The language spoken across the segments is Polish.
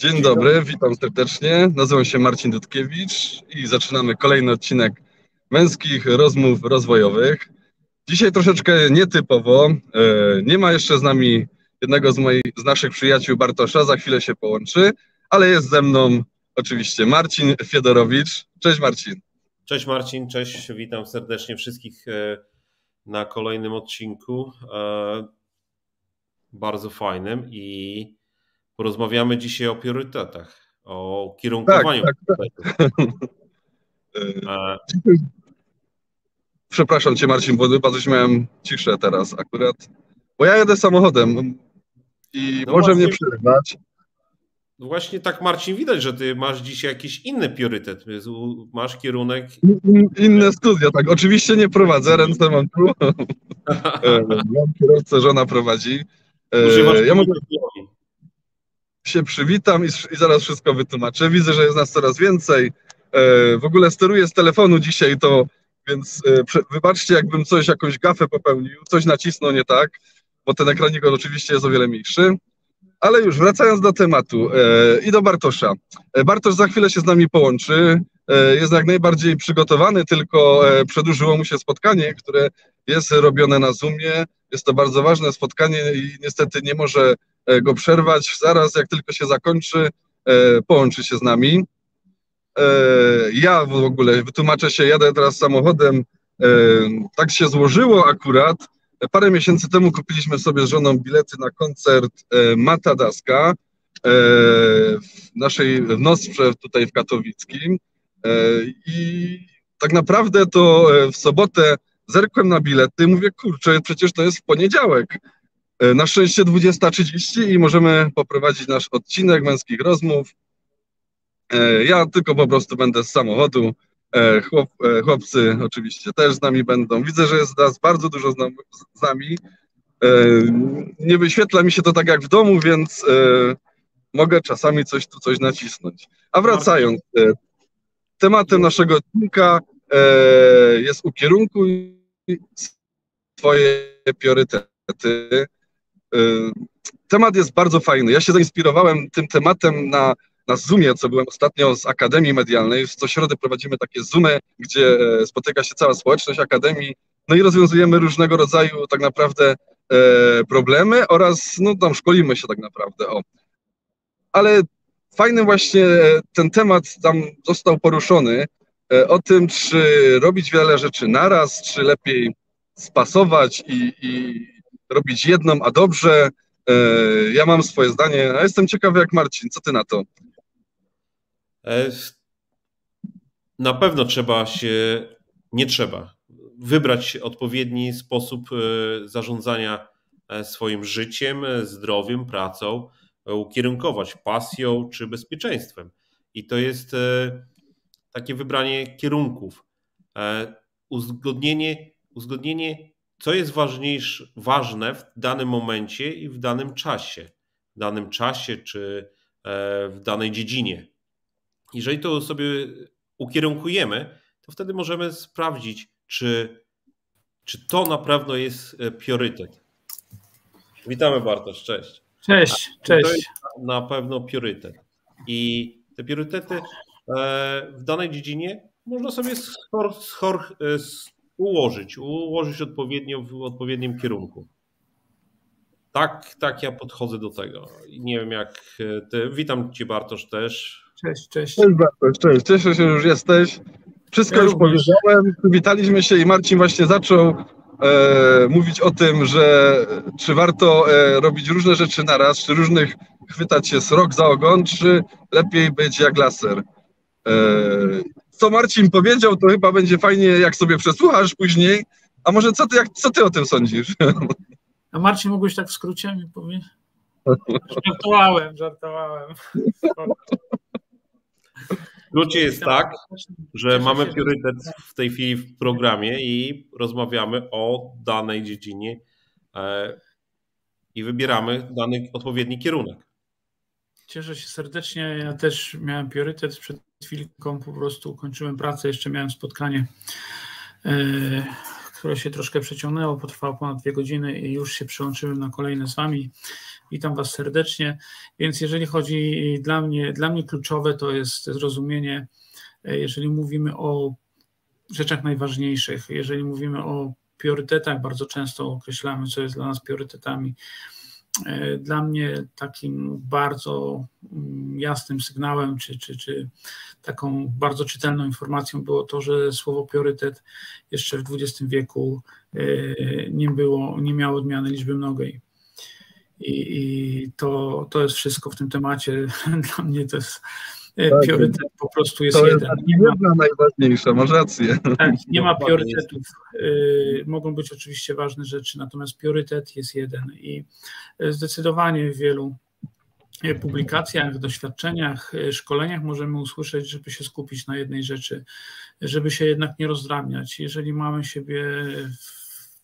Dzień dobry, witam serdecznie. Nazywam się Marcin Dudkiewicz i zaczynamy kolejny odcinek męskich rozmów rozwojowych. Dzisiaj troszeczkę nietypowo. E, nie ma jeszcze z nami jednego z, moich, z naszych przyjaciół Bartosza, za chwilę się połączy, ale jest ze mną oczywiście Marcin Fiedorowicz. Cześć Marcin. Cześć Marcin, cześć, witam serdecznie wszystkich e, na kolejnym odcinku. E, bardzo fajnym i porozmawiamy dzisiaj o priorytetach, o kierunkowaniu. Tak, tak, tak. E, Przepraszam cię Marcin, bo coś miałem ciszę teraz akurat, bo ja jedę samochodem i no może właśnie, mnie przerywać. No właśnie tak Marcin widać, że ty masz dzisiaj jakiś inny priorytet, masz kierunek... Inne studia, tak. Oczywiście nie prowadzę, ręce mam tu. E, mam kierowcę, żona prowadzi. E, ja mogę się przywitam i, i, zaraz wszystko wytłumaczę. Widzę, że jest nas coraz więcej. E, w ogóle steruję z telefonu dzisiaj, to więc e, wybaczcie, jakbym coś, jakąś gafę popełnił, coś nacisnął nie tak, bo ten ekranik oczywiście jest o wiele mniejszy. Ale już wracając do tematu e, i do Bartosza. E, Bartosz za chwilę się z nami połączy. E, jest jak najbardziej przygotowany, tylko e, przedłużyło mu się spotkanie, które jest robione na Zoomie. Jest to bardzo ważne spotkanie i niestety nie może go przerwać. Zaraz, jak tylko się zakończy, e, połączy się z nami. Ja w ogóle wytłumaczę się, jadę teraz samochodem. Tak się złożyło akurat, Parę miesięcy temu kupiliśmy sobie z żoną bilety na koncert e, Mata Daska e, w naszej w Nosprze tutaj w Katowickim e, i tak naprawdę to w sobotę zerkłem na bilety i mówię, kurczę, przecież to jest w poniedziałek. Na szczęście 20.30 i możemy poprowadzić nasz odcinek męskich rozmów. Ja tylko po prostu będę z samochodu E, chłop, e, chłopcy oczywiście też z nami będą. Widzę, że jest nas bardzo dużo z nami. E, nie wyświetla mi się to tak jak w domu, więc mogę czasami coś tu coś nacisnąć. A wracając, tematem naszego odcinka jest ukierunkuj swoje priorytety. Temat jest bardzo fajny. Ja się zainspirowałem tym tematem na na Zoomie, co byłem ostatnio z Akademii Medialnej. Co środę prowadzimy takie Zoomy, gdzie e, spotyka się cała społeczność Akademii, no i rozwiązujemy różnego rodzaju tak naprawdę e, problemy oraz no tam szkolimy się tak naprawdę. O. Ale fajny właśnie ten temat tam został poruszony e, o tym, czy robić wiele rzeczy naraz, czy lepiej spasować i, i robić jedną, a dobrze. Ja mam swoje zdanie, a jestem ciekawy jak Marcin, co ty na to? E, na pewno trzeba się, nie trzeba, wybrać odpowiedni sposób e, zarządzania e, swoim życiem, zdrowiem, pracą, ukierunkować pasją czy bezpieczeństwem. I to jest takie wybranie kierunków. Uzgodnienie, uzgodnienie co jest ważniejsze, ważne w danym momencie i w danym czasie. W danym czasie czy w danej dziedzinie. Jeżeli to sobie ukierunkujemy, to wtedy możemy sprawdzić, czy, czy to na pewno jest e, priorytet. Witamy Bartosz, cześć. Cześć, cześć. To jest na pewno priorytet. I te priorytety e, w danej dziedzinie można sobie schor, schor, e, ułożyć, ułożyć odpowiednio w odpowiednim kierunku. Tak, tak ja podchodzę do tego. Nie wiem jak ty. Witam cię Bartosz też. Cześć, cześć. Cześć Bartosz, cześć. Cieszę się, że już jesteś. Wszystko ja już również. powiedziałem, przywitaliśmy się i Marcin właśnie zaczął e, mówić o tym, że czy warto e, robić różne rzeczy naraz, czy różnych chwytać się srok za ogon, czy lepiej być jak laser. E, co Marcin powiedział, to chyba będzie fajnie, jak sobie przesłuchasz później. A może co ty, jak, co ty o tym sądzisz? A Marcin, mógłbyś tak w skrócie mi powiedzieć? Żartowałem, żartowałem. W skrócie jest tak, że mamy priorytet w tej chwili w programie i rozmawiamy o danej dziedzinie e, i wybieramy dany odpowiedni kierunek. Cieszę się serdecznie. Ja też miałem priorytet przed chwilką, po prostu kończyłem pracę, jeszcze miałem spotkanie, e, które się troszkę przeciągnęło, potrwało ponad dwie godziny i już się przyłączyłem na kolejne z Wami. Witam Was serdecznie. Więc jeżeli chodzi dla mnie, dla mnie kluczowe to jest zrozumienie, jeżeli mówimy o rzeczach najważniejszych, jeżeli mówimy o priorytetach, bardzo często określamy, co jest dla nas priorytetami. E, dla mnie takim bardzo mm, jasnym sygnałem, czy, czy, czy taką bardzo czytelną informacją było to, że słowo priorytet jeszcze w XX wieku e, nie było, nie miało odmiany liczby mnogiej. I, i to, to jest wszystko w tym temacie. Dla mnie to jest tak, priorytet po prostu jest to jeden. Jest nie jedna najważniejsza, masz rację. Tak, nie ma priorytetów. E, mogą być oczywiście ważne rzeczy, natomiast priorytet jest jeden i e, zdecydowanie w wielu publikacjach, doświadczeniach, szkoleniach możemy usłyszeć, żeby się skupić na jednej rzeczy, żeby się jednak nie rozdrabniać. Jeżeli mamy siebie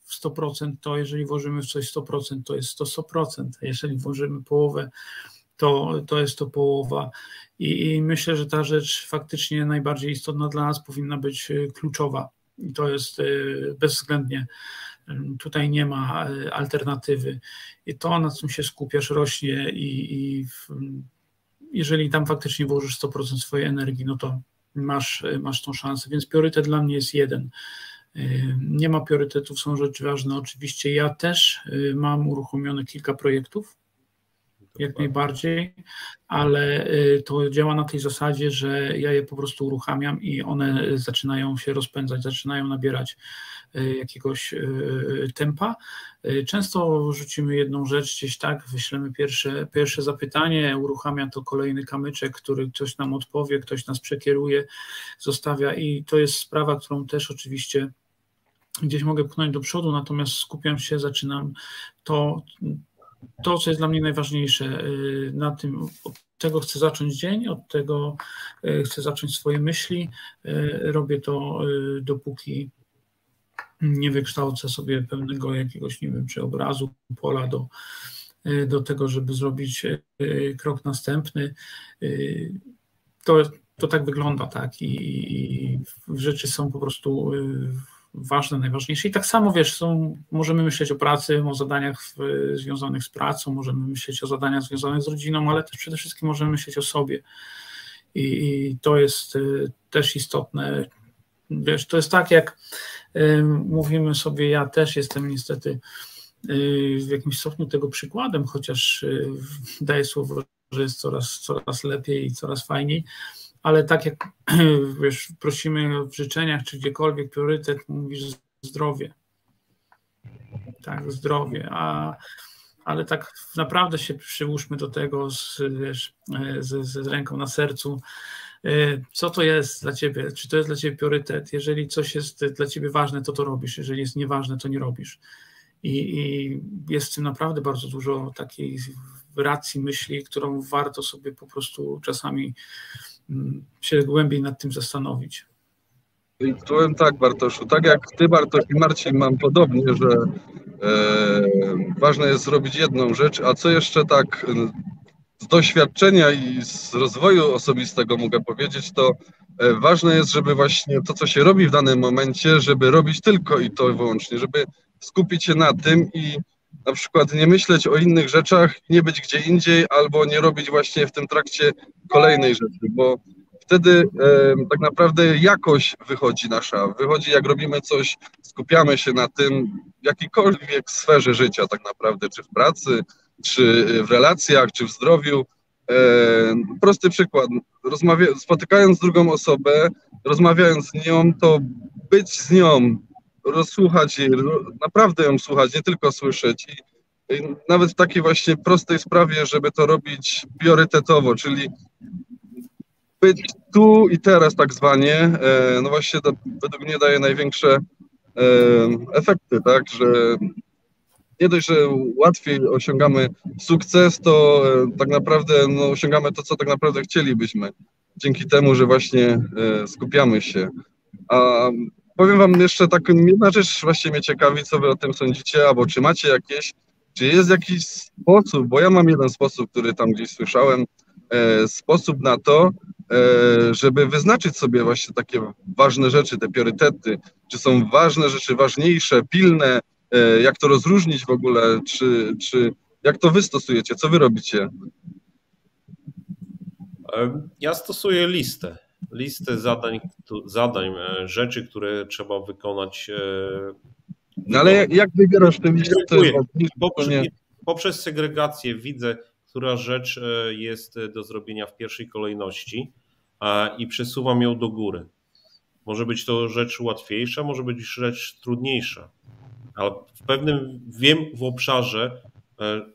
w 100%, to jeżeli włożymy w coś 100%, to jest to 100%. Jeżeli włożymy połowę, to, to jest to połowa. I, I, myślę, że ta rzecz faktycznie najbardziej istotna dla nas powinna być e, kluczowa. I to jest e, bezwzględnie. Tutaj nie ma alternatywy. I to, na czym się skupiasz, rośnie i, i w, jeżeli tam faktycznie włożysz 100% swojej energii, no to masz, masz tą szansę. Więc priorytet dla mnie jest jeden. Nie ma priorytetów, są rzeczy ważne. Oczywiście ja też mam uruchomione kilka projektów, jak najbardziej, ale y, to działa na tej zasadzie, że ja je po prostu uruchamiam i one zaczynają się rozpędzać, zaczynają nabierać y, jakiegoś y, tempa. Często rzucimy jedną rzecz gdzieś tak, wyślemy pierwsze, pierwsze zapytanie, uruchamia to kolejny kamyczek, który ktoś nam odpowie, ktoś nas przekieruje, zostawia i to jest sprawa, którą też oczywiście gdzieś mogę pchnąć do przodu, natomiast skupiam się, zaczynam to to, co jest dla mnie najważniejsze, y, na tym, od tego chcę zacząć dzień, od tego y, chcę zacząć swoje myśli. Y, robię to dopóki nie wykształcę sobie pewnego jakiegoś, nie wiem, czy obrazu, pola do, do tego, żeby zrobić krok następny. To, to tak wygląda, tak, i, i rzeczy są po prostu ważne, najważniejsze. I tak samo, wiesz, są, możemy myśleć o pracy, o zadaniach w, związanych z pracą, możemy myśleć o zadaniach związanych z rodziną, ale też przede wszystkim możemy myśleć o sobie. I, i to jest y, też istotne. Wiesz, to jest tak, jak y, mówimy sobie, ja też jestem niestety y, w jakimś stopniu tego przykładem, chociaż y, daję słowo, że jest coraz, coraz lepiej i coraz fajniej ale tak jak wiesz, prosimy w życzeniach czy gdziekolwiek priorytet, mówisz zdrowie. Tak, zdrowie. A, ale tak naprawdę się przyłóżmy do tego z, wiesz, z, z ręką na sercu. E, co to jest dla ciebie? Czy to jest dla ciebie priorytet? Jeżeli coś jest dla ciebie ważne, to to robisz. Jeżeli jest nieważne, to nie robisz. I, i jest w tym naprawdę bardzo dużo takiej racji myśli, którą warto sobie po prostu czasami się głębiej nad tym zastanowić. I powiem tak, Bartoszu, tak jak ty, Bartosz i Marcin, mam podobnie, że e, ważne jest zrobić jedną rzecz, a co jeszcze tak z doświadczenia i z rozwoju osobistego mogę powiedzieć, to e, ważne jest, żeby właśnie to, co się robi w danym momencie, żeby robić tylko i to wyłącznie, żeby skupić się na tym i na przykład nie myśleć o innych rzeczach, nie być gdzie indziej, albo nie robić właśnie w tym trakcie kolejnej rzeczy, bo wtedy e, tak naprawdę jakość wychodzi nasza. Wychodzi, jak robimy coś, skupiamy się na tym w jakiejkolwiek sferze życia, tak naprawdę, czy w pracy, czy w relacjach, czy w zdrowiu. E, prosty przykład. Rozmawia, spotykając drugą osobę, rozmawiając z nią, to być z nią, rozsłuchać naprawdę ją słuchać, nie tylko słyszeć. I, nawet w takiej właśnie prostej sprawie, żeby to robić priorytetowo, czyli być tu i teraz tak zwanie, e, no właśnie to według mnie daje największe e, efekty, tak, że nie dość, że łatwiej osiągamy sukces, to e, tak naprawdę no, osiągamy to, co tak naprawdę chcielibyśmy. Dzięki temu, że właśnie skupiamy się. A powiem wam jeszcze taką jedna rzecz właśnie mnie ciekawi, co wy o tym sądzicie, albo czy macie jakieś, czy jest jakiś sposób, bo ja mam jeden sposób, który tam gdzieś słyszałem, e, sposób na to, e, żeby wyznaczyć sobie właśnie takie ważne rzeczy, te priorytety, czy są ważne rzeczy ważniejsze, pilne, e, jak to rozróżnić w ogóle, czy, czy Jak to wy stosujecie? Co wy robicie? Ja stosuję listę. Listę zadań, zadań, e, rzeczy, które trzeba wykonać. E, no ale jak, jak wybierasz tę listę? Poprzez, poprzez segregację widzę, która rzecz e, jest do zrobienia w pierwszej kolejności i przesuwam ją do góry. Może być to rzecz łatwiejsza, może być rzecz trudniejsza, ale w pewnym wiem w obszarze,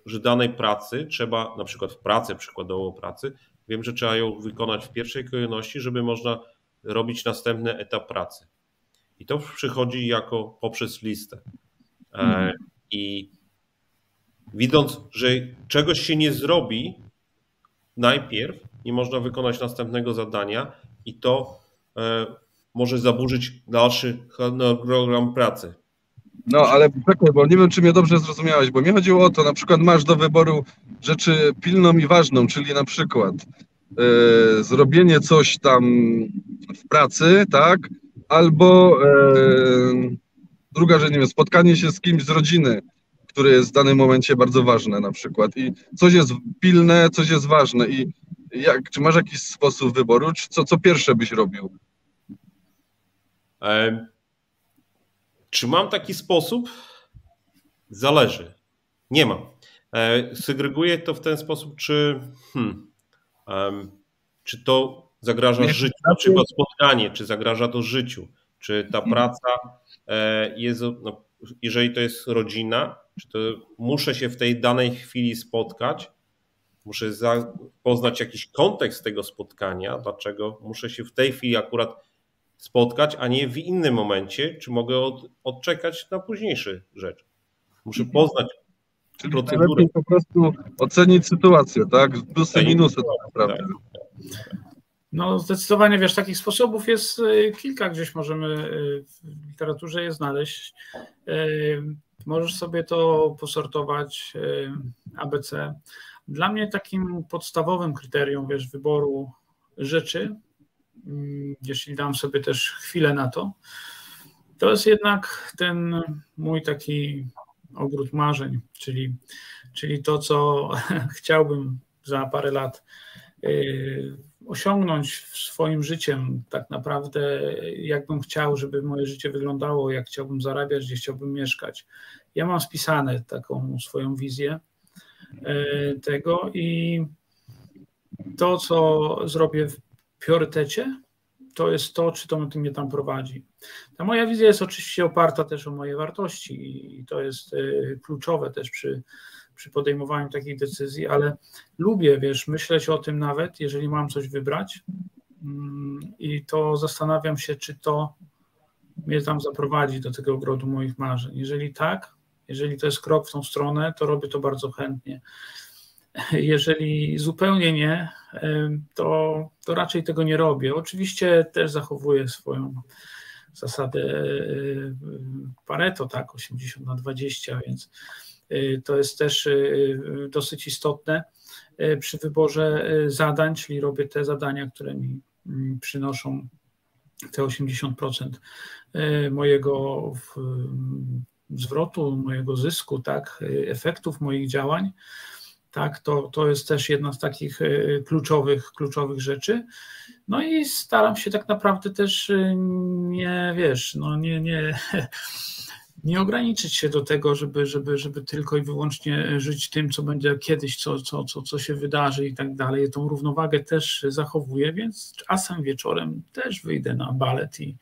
że danej pracy trzeba, na przykład w pracy, przykładowo pracy, Wiem, że trzeba ją wykonać w pierwszej kolejności, żeby można robić następny etap pracy. I to przychodzi jako poprzez listę. E, mhm. I widząc, że czegoś się nie zrobi najpierw, nie można wykonać następnego zadania, i to e, może zaburzyć dalszy program pracy. No, ale czekaj, bo nie wiem, czy mnie dobrze zrozumiałeś, bo mi chodziło o to, na przykład masz do wyboru rzeczy pilną i ważną, czyli na przykład e, zrobienie coś tam w pracy, tak, albo e, druga rzecz, nie wiem, spotkanie się z kimś z rodziny, które jest w danym momencie bardzo ważne na przykład. I coś jest pilne, coś jest ważne. I jak, czy masz jakiś sposób wyboru, czy co, co pierwsze byś robił? Czy mam taki sposób? Zależy. Nie mam. E, segreguję to w ten sposób, czy, hmm, um, czy to zagraża Nie, życiu, na przykład spotkanie, czy zagraża to życiu, czy ta praca e, jest, no, jeżeli to jest rodzina, czy to muszę się w tej danej chwili spotkać, muszę poznać jakiś kontekst tego spotkania, dlaczego muszę się w tej chwili akurat spotkać, a nie w innym momencie, czy mogę od, odczekać na późniejszy rzecz. Muszę mhm. poznać Czyli procedurę. po prostu ocenić sytuację, tak? Plusy, minusy tak naprawdę. Tak. No zdecydowanie, wiesz, takich sposobów jest y, kilka, gdzieś możemy y, w literaturze je znaleźć. Y, możesz sobie to posortować ABC. Dla mnie takim podstawowym kryterium, wiesz, wyboru rzeczy jeśli dam sobie też chwilę na to, to jest jednak ten mój taki ogród marzeń, czyli, czyli to, co chciałbym za parę lat y, osiągnąć swoim życiem, tak naprawdę, jakbym chciał, żeby moje życie wyglądało, jak chciałbym zarabiać, gdzie chciałbym mieszkać. Ja mam spisane taką swoją wizję y, tego i to, co zrobię priorytecie, to jest to, czy to mnie tam prowadzi. Ta moja wizja jest oczywiście oparta też o moje wartości i to jest y, kluczowe też przy, przy podejmowaniu takich decyzji, ale lubię, wiesz, myśleć o tym nawet, jeżeli mam coś wybrać mm, i to zastanawiam się, czy to mnie tam zaprowadzi do tego ogrodu moich marzeń. Jeżeli tak, jeżeli to jest krok w tą stronę, to robię to bardzo chętnie. Jeżeli zupełnie nie, to, to raczej tego nie robię. Oczywiście też zachowuję swoją zasadę Pareto, tak, 80 na 20, więc y, to jest też dosyć istotne przy wyborze zadań, czyli robię te zadania, które mi mm, przynoszą te 80% mojego zwrotu, mojego zysku, tak, efektów moich działań tak, to, to jest też jedna z takich e, kluczowych, kluczowych rzeczy. No i staram się tak naprawdę też e, nie, wiesz, no nie, nie, nie ograniczyć się do tego, żeby, żeby, żeby tylko i wyłącznie żyć tym, co będzie kiedyś, co, co, co, co się wydarzy i tak dalej. Tą równowagę też zachowuję, więc czasem wieczorem też wyjdę na balet i,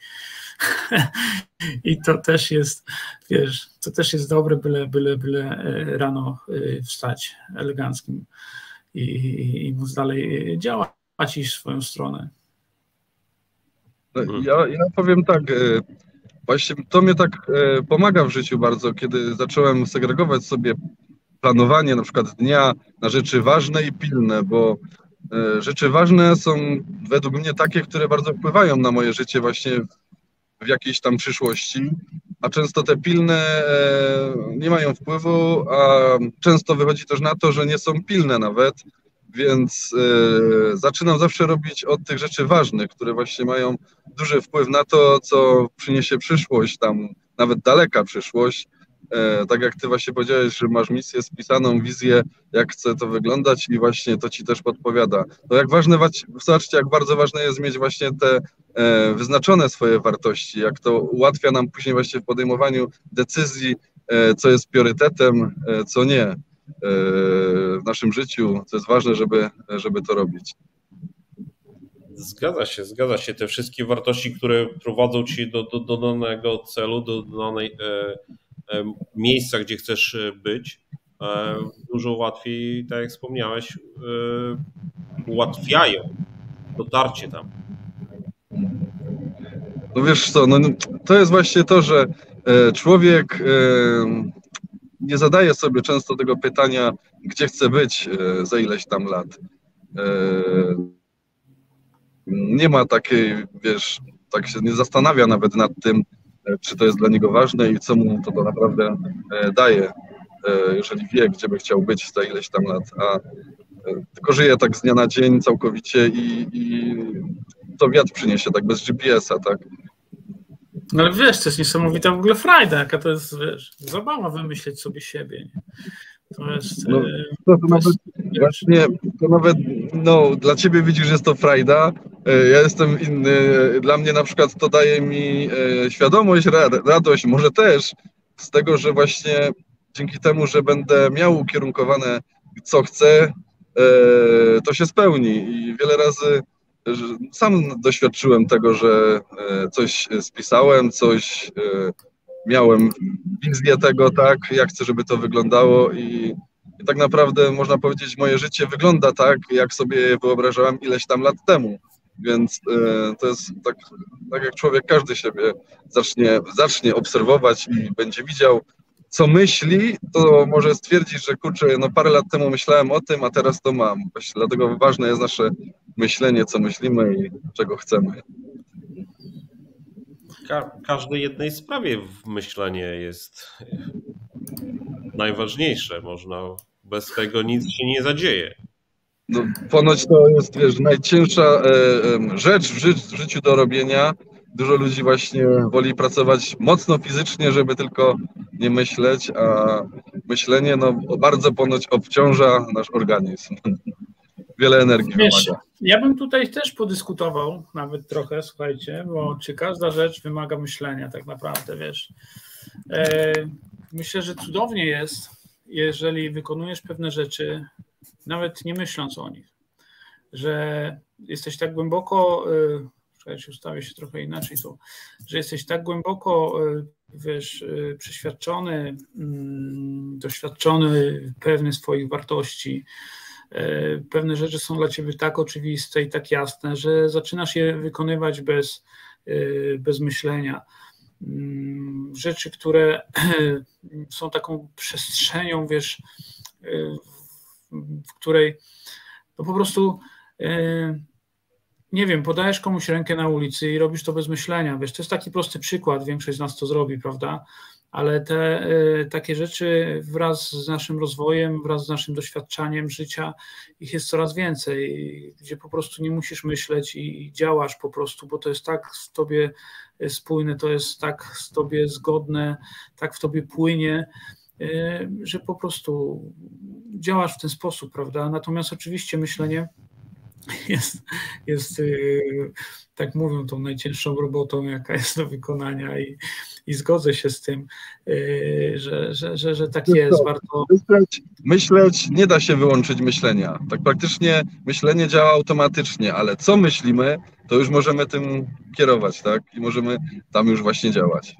i to też jest, wiesz, to też jest dobre, byle, byle, byle e, rano e, wstać eleganckim i, i, i móc dalej działać i swoją stronę. Ja, ja powiem tak, e, Właśnie to mnie tak e, pomaga w życiu bardzo, kiedy zacząłem segregować sobie planowanie na przykład dnia na rzeczy ważne i pilne, bo e, rzeczy ważne są według mnie takie, które bardzo wpływają na moje życie właśnie w jakiejś tam przyszłości, a często te pilne e, nie mają wpływu, a często wychodzi też na to, że nie są pilne nawet, więc y, zaczynam zawsze robić od tych rzeczy ważnych, które właśnie mają duży wpływ na to, co przyniesie przyszłość, tam nawet daleka przyszłość. e, tak jak ty właśnie powiedziałeś, że masz misję spisaną, wizję, jak chce to wyglądać i właśnie to ci też podpowiada. To jak ważne, zobaczcie, jak bardzo ważne jest mieć właśnie te e, wyznaczone swoje wartości, jak to ułatwia nam później właśnie w podejmowaniu decyzji, e, co jest priorytetem, co nie w naszym życiu, co jest ważne, żeby, żeby to robić. Zgadza się, zgadza się. Te wszystkie wartości, które prowadzą ci do, do, do danego celu, do danej e, e, miejsca, gdzie chcesz e, być, e, dużo łatwiej, tak jak wspomniałeś, e, ułatwiają dotarcie tam. No wiesz co, no, to jest właśnie to, że e, człowiek nie zadaje sobie często tego pytania, gdzie chce być za ileś tam lat nie ma takiej, wiesz, tak się nie zastanawia nawet nad tym, e, czy to jest dla niego ważne i co mu to, naprawdę e, daje, e, jeżeli wie, gdzie by chciał być za ileś tam lat, a tylko żyje tak z dnia na dzień całkowicie i, i to wiatr przyniesie, tak bez GPS-a, tak. No ale wiesz, to jest niesamowita w ogóle frajda, jaka to jest, wiesz, zabawa wymyśleć sobie siebie. Nie? To jest. No, to, to nawet, właśnie, to nawet no, dla ciebie widzisz, że jest to frajda. E, ja jestem inny. Dla mnie na przykład to daje mi e, świadomość, radość, może też z tego, że właśnie dzięki temu, że będę miał ukierunkowane co chcę, e, to się spełni. I wiele razy sam doświadczyłem tego, że coś spisałem, coś miałem wizję tego, tak, jak chcę, żeby to wyglądało i, i tak naprawdę można powiedzieć, moje życie wygląda tak, jak sobie wyobrażałem ileś tam lat temu. Więc e, to jest tak, tak jak człowiek każdy siebie zacznie, zacznie obserwować i będzie widział, co myśli, to może stwierdzić, że kurczę, no parę lat temu myślałem o tym, a teraz to mam. Właśnie dlatego ważne jest nasze myślenie, co myślimy i czego chcemy ka każdej jednej sprawie myślenie jest najważniejsze. Można bez tego nic się nie zadzieje. No, ponoć to jest wiesz, najcięższa e, e, rzecz w, ży w życiu do robienia. Dużo ludzi właśnie woli pracować mocno fizycznie, żeby tylko nie myśleć, a myślenie no, bardzo ponoć obciąża nasz organizm. Wiele energii Wiesz, wymaga. Ja bym tutaj też podyskutował nawet trochę, słuchajcie, bo czy każda rzecz wymaga myślenia tak naprawdę, wiesz. E, myślę, że cudownie jest, jeżeli wykonujesz pewne rzeczy, nawet nie myśląc o nich, że jesteś tak głęboko, czekajcie, ustawię się trochę inaczej tu, że jesteś tak głęboko, e, wiesz, przeświadczony, mm, doświadczony, pewny swoich wartości, E, pewne rzeczy są dla ciebie tak oczywiste i tak jasne, że zaczynasz je wykonywać bez, bez myślenia. Mm, rzeczy, które są taką przestrzenią, wiesz, w której no po prostu nie wiem, podajesz komuś rękę na ulicy i robisz to bez myślenia. Wiesz, to jest taki prosty przykład, większość z nas to zrobi, prawda? ale te y, takie rzeczy wraz z naszym rozwojem, wraz z naszym doświadczaniem życia, ich jest coraz więcej, gdzie po prostu nie musisz myśleć i działasz po prostu, bo to jest tak w tobie spójne, to jest tak z tobie zgodne, tak w tobie płynie, y, że po prostu działasz w ten sposób, prawda? Natomiast oczywiście myślenie jest, jest y, tak mówią, tą najcięższą robotą, jaka jest do wykonania i, i zgodzę się z tym, y, że, że, że, że tak jest. Warto... Myśleć, myśleć nie da się wyłączyć myślenia. Tak praktycznie myślenie działa automatycznie, ale co myślimy, to już możemy tym kierować, tak? I możemy tam już właśnie działać.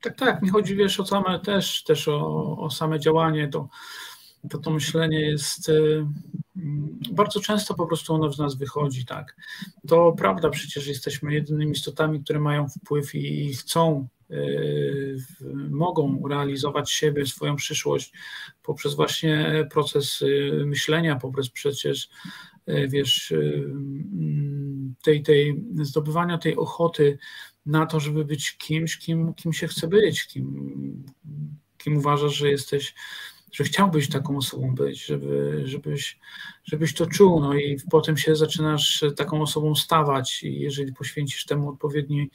Tak, tak. Mi chodzi, wiesz, o same też, też o, o same działanie, to, to to myślenie jest y, bardzo często po prostu ono z nas wychodzi, tak. To prawda, przecież jesteśmy jedynymi istotami, które mają wpływ i chcą, yy, mogą realizować siebie, swoją przyszłość poprzez właśnie proces yy, myślenia, poprzez przecież, wiesz, yy, tej, tej zdobywania tej ochoty na to, żeby być kimś, kim, kim się chce być, kim, kim uważasz, że jesteś że chciałbyś taką osobą być, żeby, żebyś, żebyś to czuł, no i potem się zaczynasz taką osobą stawać i jeżeli poświęcisz temu odpowiedni,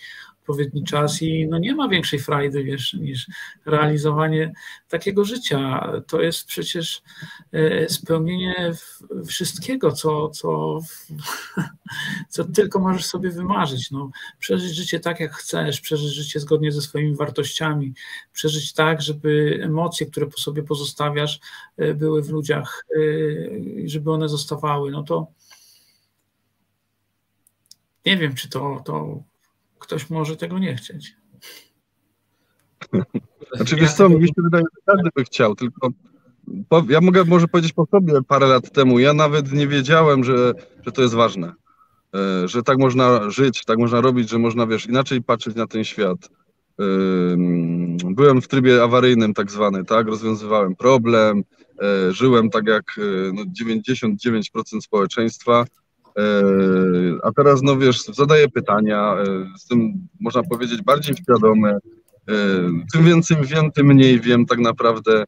odpowiedni czas i no nie ma większej frajdy, wiesz, niż realizowanie takiego życia. To jest przecież e, spełnienie wszystkiego, co, co, co tylko możesz sobie wymarzyć. No, przeżyć życie tak, jak chcesz, przeżyć życie zgodnie ze swoimi wartościami, przeżyć tak, żeby emocje, które po sobie pozostawiasz, e, były w ludziach, e, żeby one zostawały. No to nie wiem, czy to, to ktoś może tego nie chcieć. Znaczy, wiesz co, mi się wydaje, że każdy by chciał, tylko ja mogę może powiedzieć po sobie parę lat temu, ja nawet nie wiedziałem, że, że to jest ważne, e, że tak można żyć, tak można robić, że można, wiesz, inaczej patrzeć na ten świat. Byłem w trybie awaryjnym tak zwany, tak, rozwiązywałem problem, e, żyłem tak jak e, no, 99% społeczeństwa, a teraz, no wiesz, zadaję pytania, z tym można powiedzieć bardziej świadome, tym więcej wiem, tym mniej wiem tak naprawdę,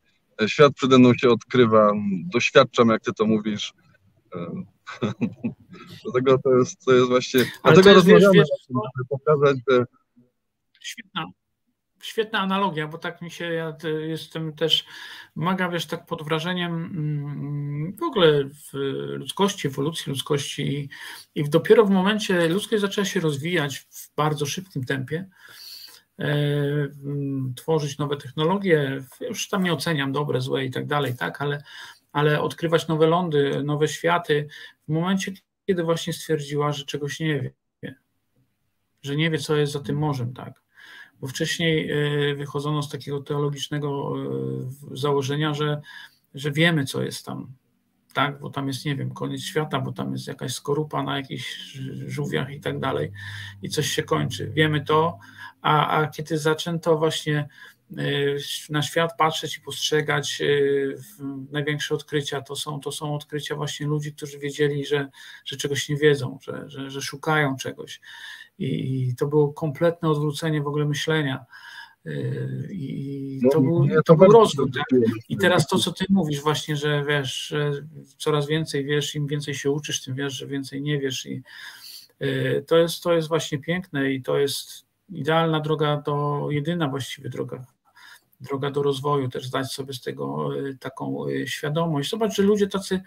świat przede mną się odkrywa, doświadczam, jak ty to mówisz. Dlatego to jest, to jest właśnie. Ale dlatego rozmawiamy, wiesz, żeby pokazać, że. Świetna, świetna analogia, bo tak mi się, ja jestem też, maga, wiesz, tak pod wrażeniem mm, w ogóle w ludzkości, ewolucji ludzkości i, dopiero w momencie ludzkość zaczęła się rozwijać w bardzo szybkim tempie, E, tworzyć nowe technologie, już tam nie oceniam dobre, złe i tak dalej, tak, ale, ale odkrywać nowe lądy, nowe światy w momencie, kiedy właśnie stwierdziła, że czegoś nie wie, że nie wie, co jest za tym morzem, tak. Bo wcześniej e, wychodzono z takiego teologicznego e, założenia, że, że wiemy, co jest tam, tak, bo tam jest, nie wiem, koniec świata, bo tam jest jakaś skorupa na jakichś żółwiach i tak dalej i coś się kończy. Wiemy to, a, a kiedy zaczęto właśnie na świat patrzeć i postrzegać y, największe odkrycia, to są, to są odkrycia właśnie ludzi, którzy wiedzieli, że, że czegoś nie wiedzą, że, że, że szukają czegoś. I to było kompletne odwrócenie w ogóle myślenia. Y, I to no, był, to był rozwój. Tak? I teraz to, co ty mówisz, właśnie, że wiesz, że coraz więcej wiesz, im więcej się uczysz, tym wiesz, że więcej nie wiesz. I to jest, to jest właśnie piękne i to jest idealna droga to jedyna właściwie droga, droga do rozwoju, też zdać sobie z tego e, taką e, świadomość. Zobacz, że ludzie tacy,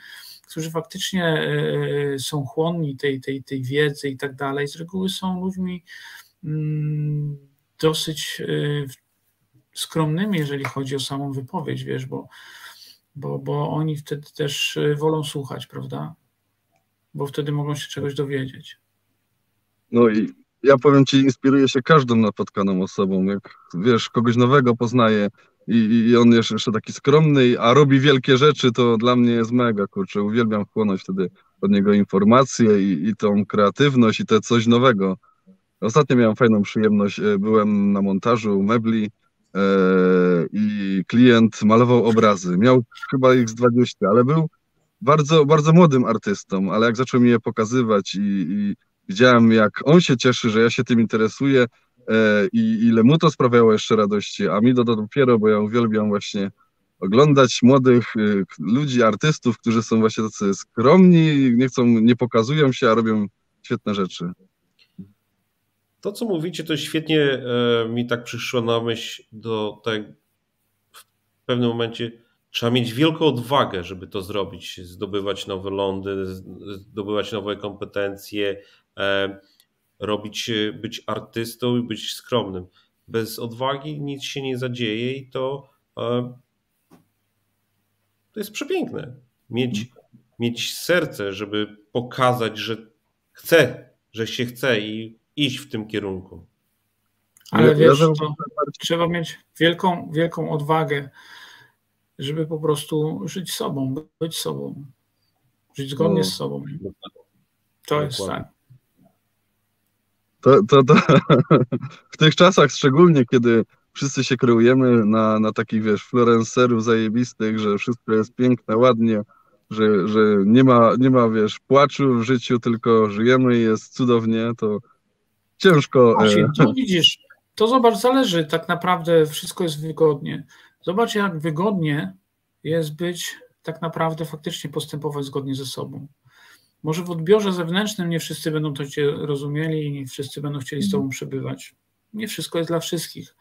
którzy faktycznie e, są chłonni tej, tej, tej wiedzy i tak dalej, z reguły są ludźmi mm, dosyć skromnymi, jeżeli chodzi o samą wypowiedź, wiesz, bo, bo, bo oni wtedy też wolą słuchać, prawda? Bo wtedy mogą się czegoś dowiedzieć. No i ja powiem ci, inspiruję się każdą napotkaną osobą. Jak wiesz, kogoś nowego poznaję i, i on jest jeszcze taki skromny, a robi wielkie rzeczy, to dla mnie jest mega, kurczę. Uwielbiam chłonąć wtedy od niego informacje i, i tą kreatywność i te coś nowego. Ostatnio miałem fajną przyjemność, e, byłem na montażu mebli e, i klient malował obrazy. Miał chyba ich z 20, ale był bardzo, bardzo młodym artystą, ale jak zaczął mi je pokazywać i, i widziałem, jak on się cieszy, że ja się tym interesuję e, i ile mu to sprawiało jeszcze radości, a mi to dopiero, bo ja uwielbiam właśnie oglądać młodych e, ludzi, artystów, którzy są właśnie tacy skromni, nie chcą, nie pokazują się, a robią świetne rzeczy. To, co mówicie, to świetnie e, mi tak przyszło na myśl do tego, w pewnym momencie trzeba mieć wielką odwagę, żeby to zrobić, zdobywać nowe lądy, zdobywać nowe kompetencje, robić, e, być artystą i być skromnym. Bez odwagi nic się nie zadzieje i to, e, to jest przepiękne. Mieć, mieć serce, żeby pokazać, że chce, że się chce i iść w tym kierunku. Ale wiesz, trzeba mieć wielką, wielką odwagę, żeby po prostu żyć sobą, być sobą, żyć zgodnie no, z sobą. To jest tak. To, to, to w tych czasach szczególnie, kiedy wszyscy się kreujemy na, na takich, wiesz, fluencerów zajebistych, że wszystko jest piękne, ładnie, że, że nie, ma, nie ma, wiesz, płaczu w życiu, tylko żyjemy i jest cudownie, to ciężko. Właśnie, to widzisz, to zobacz, zależy, tak naprawdę wszystko jest wygodnie. Zobacz, jak wygodnie jest być tak naprawdę faktycznie postępować zgodnie ze sobą. Może w odbiorze zewnętrznym nie wszyscy będą to cię rozumieli i nie wszyscy będą chcieli z tobą przebywać. nie wszystko jest dla wszystkich,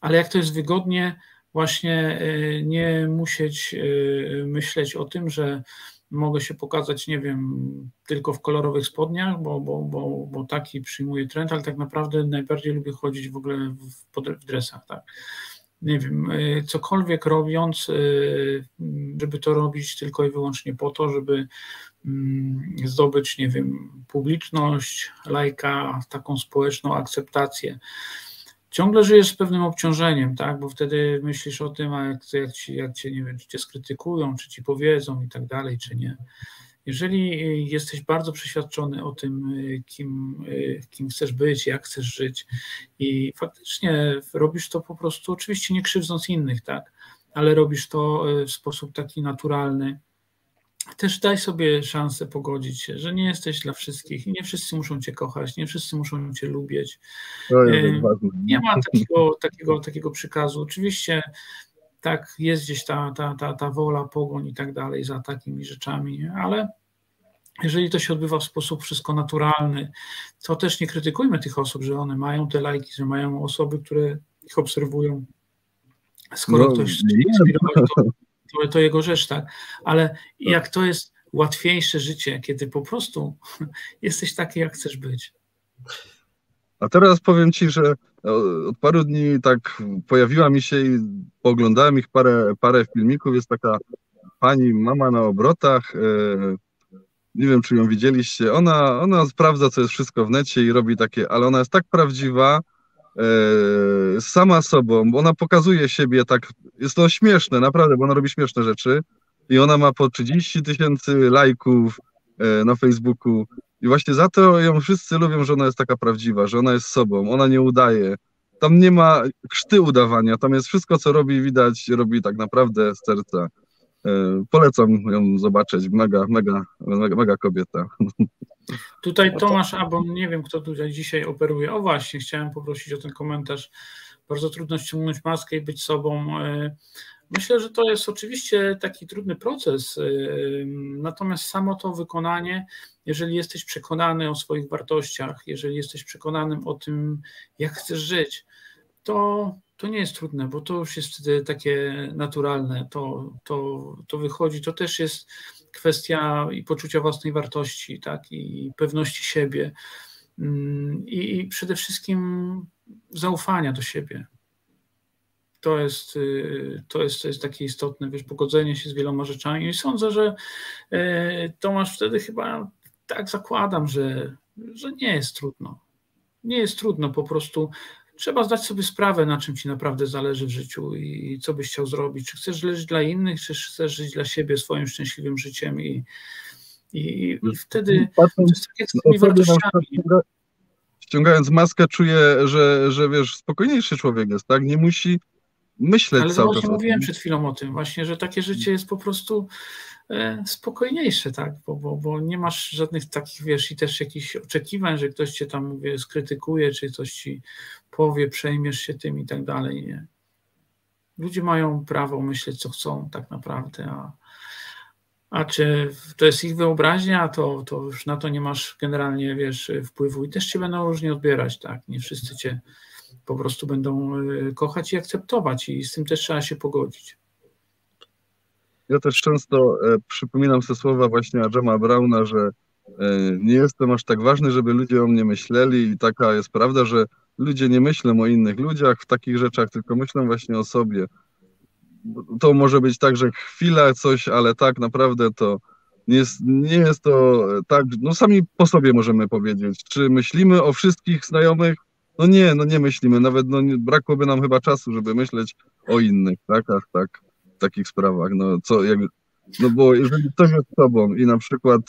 ale jak to jest wygodnie, właśnie y, nie musieć y, myśleć o tym, że mogę się pokazać, nie wiem, tylko w kolorowych spodniach, bo, bo, bo, bo taki przyjmuję trend, ale tak naprawdę najbardziej lubię chodzić w ogóle w, w dresach, tak. Nie wiem, y, cokolwiek robiąc, żeby to robić tylko i wyłącznie po to, żeby mm, zdobyć, nie wiem, publiczność, lajka, taką społeczną akceptację ciągle żyjesz z pewnym obciążeniem, tak? Bo wtedy myślisz o tym, a jak, jak, ci, jak cię, nie wiem, czy cię skrytykują, czy ci powiedzą i tak dalej, czy nie. Jeżeli jesteś bardzo przeświadczony o tym, kim, kim chcesz być, jak chcesz żyć i faktycznie robisz to po prostu, oczywiście nie krzywdząc innych, tak? Ale robisz to w sposób taki naturalny, też daj sobie szansę pogodzić się, że nie jesteś dla wszystkich i nie wszyscy muszą cię kochać, nie wszyscy muszą cię lubić. Nie ma takiego, takiego, takiego przykazu. Oczywiście tak, jest gdzieś ta, ta, ta, ta wola, pogoń i tak dalej za takimi rzeczami, ale jeżeli to się odbywa w sposób wszystko naturalny, to też nie krytykujmy tych osób, że one mają te lajki, że mają osoby, które ich obserwują. Skoro no, ktoś chce inspirować, to to, to jego rzecz, tak? Ale tak. jak to jest łatwiejsze życie, kiedy po prostu jesteś taki, jak chcesz być. A teraz powiem Ci, że od paru dni tak pojawiła mi się i pooglądałem ich parę, parę filmików. Jest taka pani, mama na obrotach. E, nie wiem, czy ją widzieliście. Ona, ona sprawdza, co jest wszystko w necie i robi takie, ale ona jest tak prawdziwa, E, sama sobą, bo ona pokazuje siebie tak, jest to śmieszne, naprawdę, bo ona robi śmieszne rzeczy i ona ma po 30 tysięcy lajków e, na Facebooku i właśnie za to ją wszyscy lubią, że ona jest taka prawdziwa, że ona jest sobą, ona nie udaje. Tam nie ma krzty udawania, tam jest wszystko, co robi, widać, robi tak naprawdę z serca. E, polecam ją zobaczyć, mega, mega, mega, mega kobieta. Tutaj Tomasz Abon, nie wiem kto tutaj dzisiaj operuje. O właśnie, chciałem poprosić o ten komentarz. Bardzo trudno ściągnąć maskę i być sobą. Myślę, że to jest oczywiście taki trudny proces, e, natomiast samo to wykonanie, jeżeli jesteś przekonany o swoich wartościach, jeżeli jesteś przekonanym o tym, jak chcesz żyć, to, to nie jest trudne, bo to już jest wtedy takie naturalne, to, to, to wychodzi, to też jest kwestia i poczucia własnej wartości, tak, i pewności siebie mm, i, i przede wszystkim zaufania do siebie. To jest, y, to jest, to jest takie istotne, wiesz, pogodzenie się z wieloma rzeczami i sądzę, że y, Tomasz wtedy chyba tak zakładam, że, że nie jest trudno. Nie jest trudno, po prostu trzeba zdać sobie sprawę, na czym ci naprawdę zależy w życiu i co byś chciał zrobić. Czy chcesz żyć dla innych, czy chcesz żyć dla siebie swoim szczęśliwym życiem i, i, i wtedy Patrząc, to jest tak jak z tymi wartościami. Ściągając maskę czuję, że, że wiesz, spokojniejszy człowiek jest, tak? Nie musi myśleć Ale cały. Ale mówiłem przed chwilą o tym właśnie, że takie życie jest po prostu E, spokojniejsze, tak, bo, bo, bo nie masz żadnych takich, wiesz, i też jakichś oczekiwań, że ktoś cię tam, mówię, skrytykuje, czy coś ci powie, przejmiesz się tym i tak dalej, nie. Ludzie mają prawo myśleć, co chcą tak naprawdę, a, a czy to jest ich wyobraźnia, to, to już na to nie masz generalnie, wiesz, wpływu i też cię będą różnie odbierać, tak, nie wszyscy cię po prostu będą e, kochać i akceptować i z tym też trzeba się pogodzić. Ja też często e, przypominam sobie słowa właśnie Adama Brauna, że e, nie jestem aż tak ważny, żeby ludzie o mnie myśleli i taka jest prawda, że ludzie nie myślą o innych ludziach w takich rzeczach, tylko myślą właśnie o sobie. To może być tak, że chwila coś, ale tak naprawdę to nie jest, nie jest to tak, no sami po sobie możemy powiedzieć. Czy myślimy o wszystkich znajomych? No nie, no nie myślimy, nawet no, nie, brakłoby nam chyba czasu, żeby myśleć o innych, tak, ach, tak w takich sprawach. No, co, jak, no bo jeżeli ktoś jest sobą i na przykład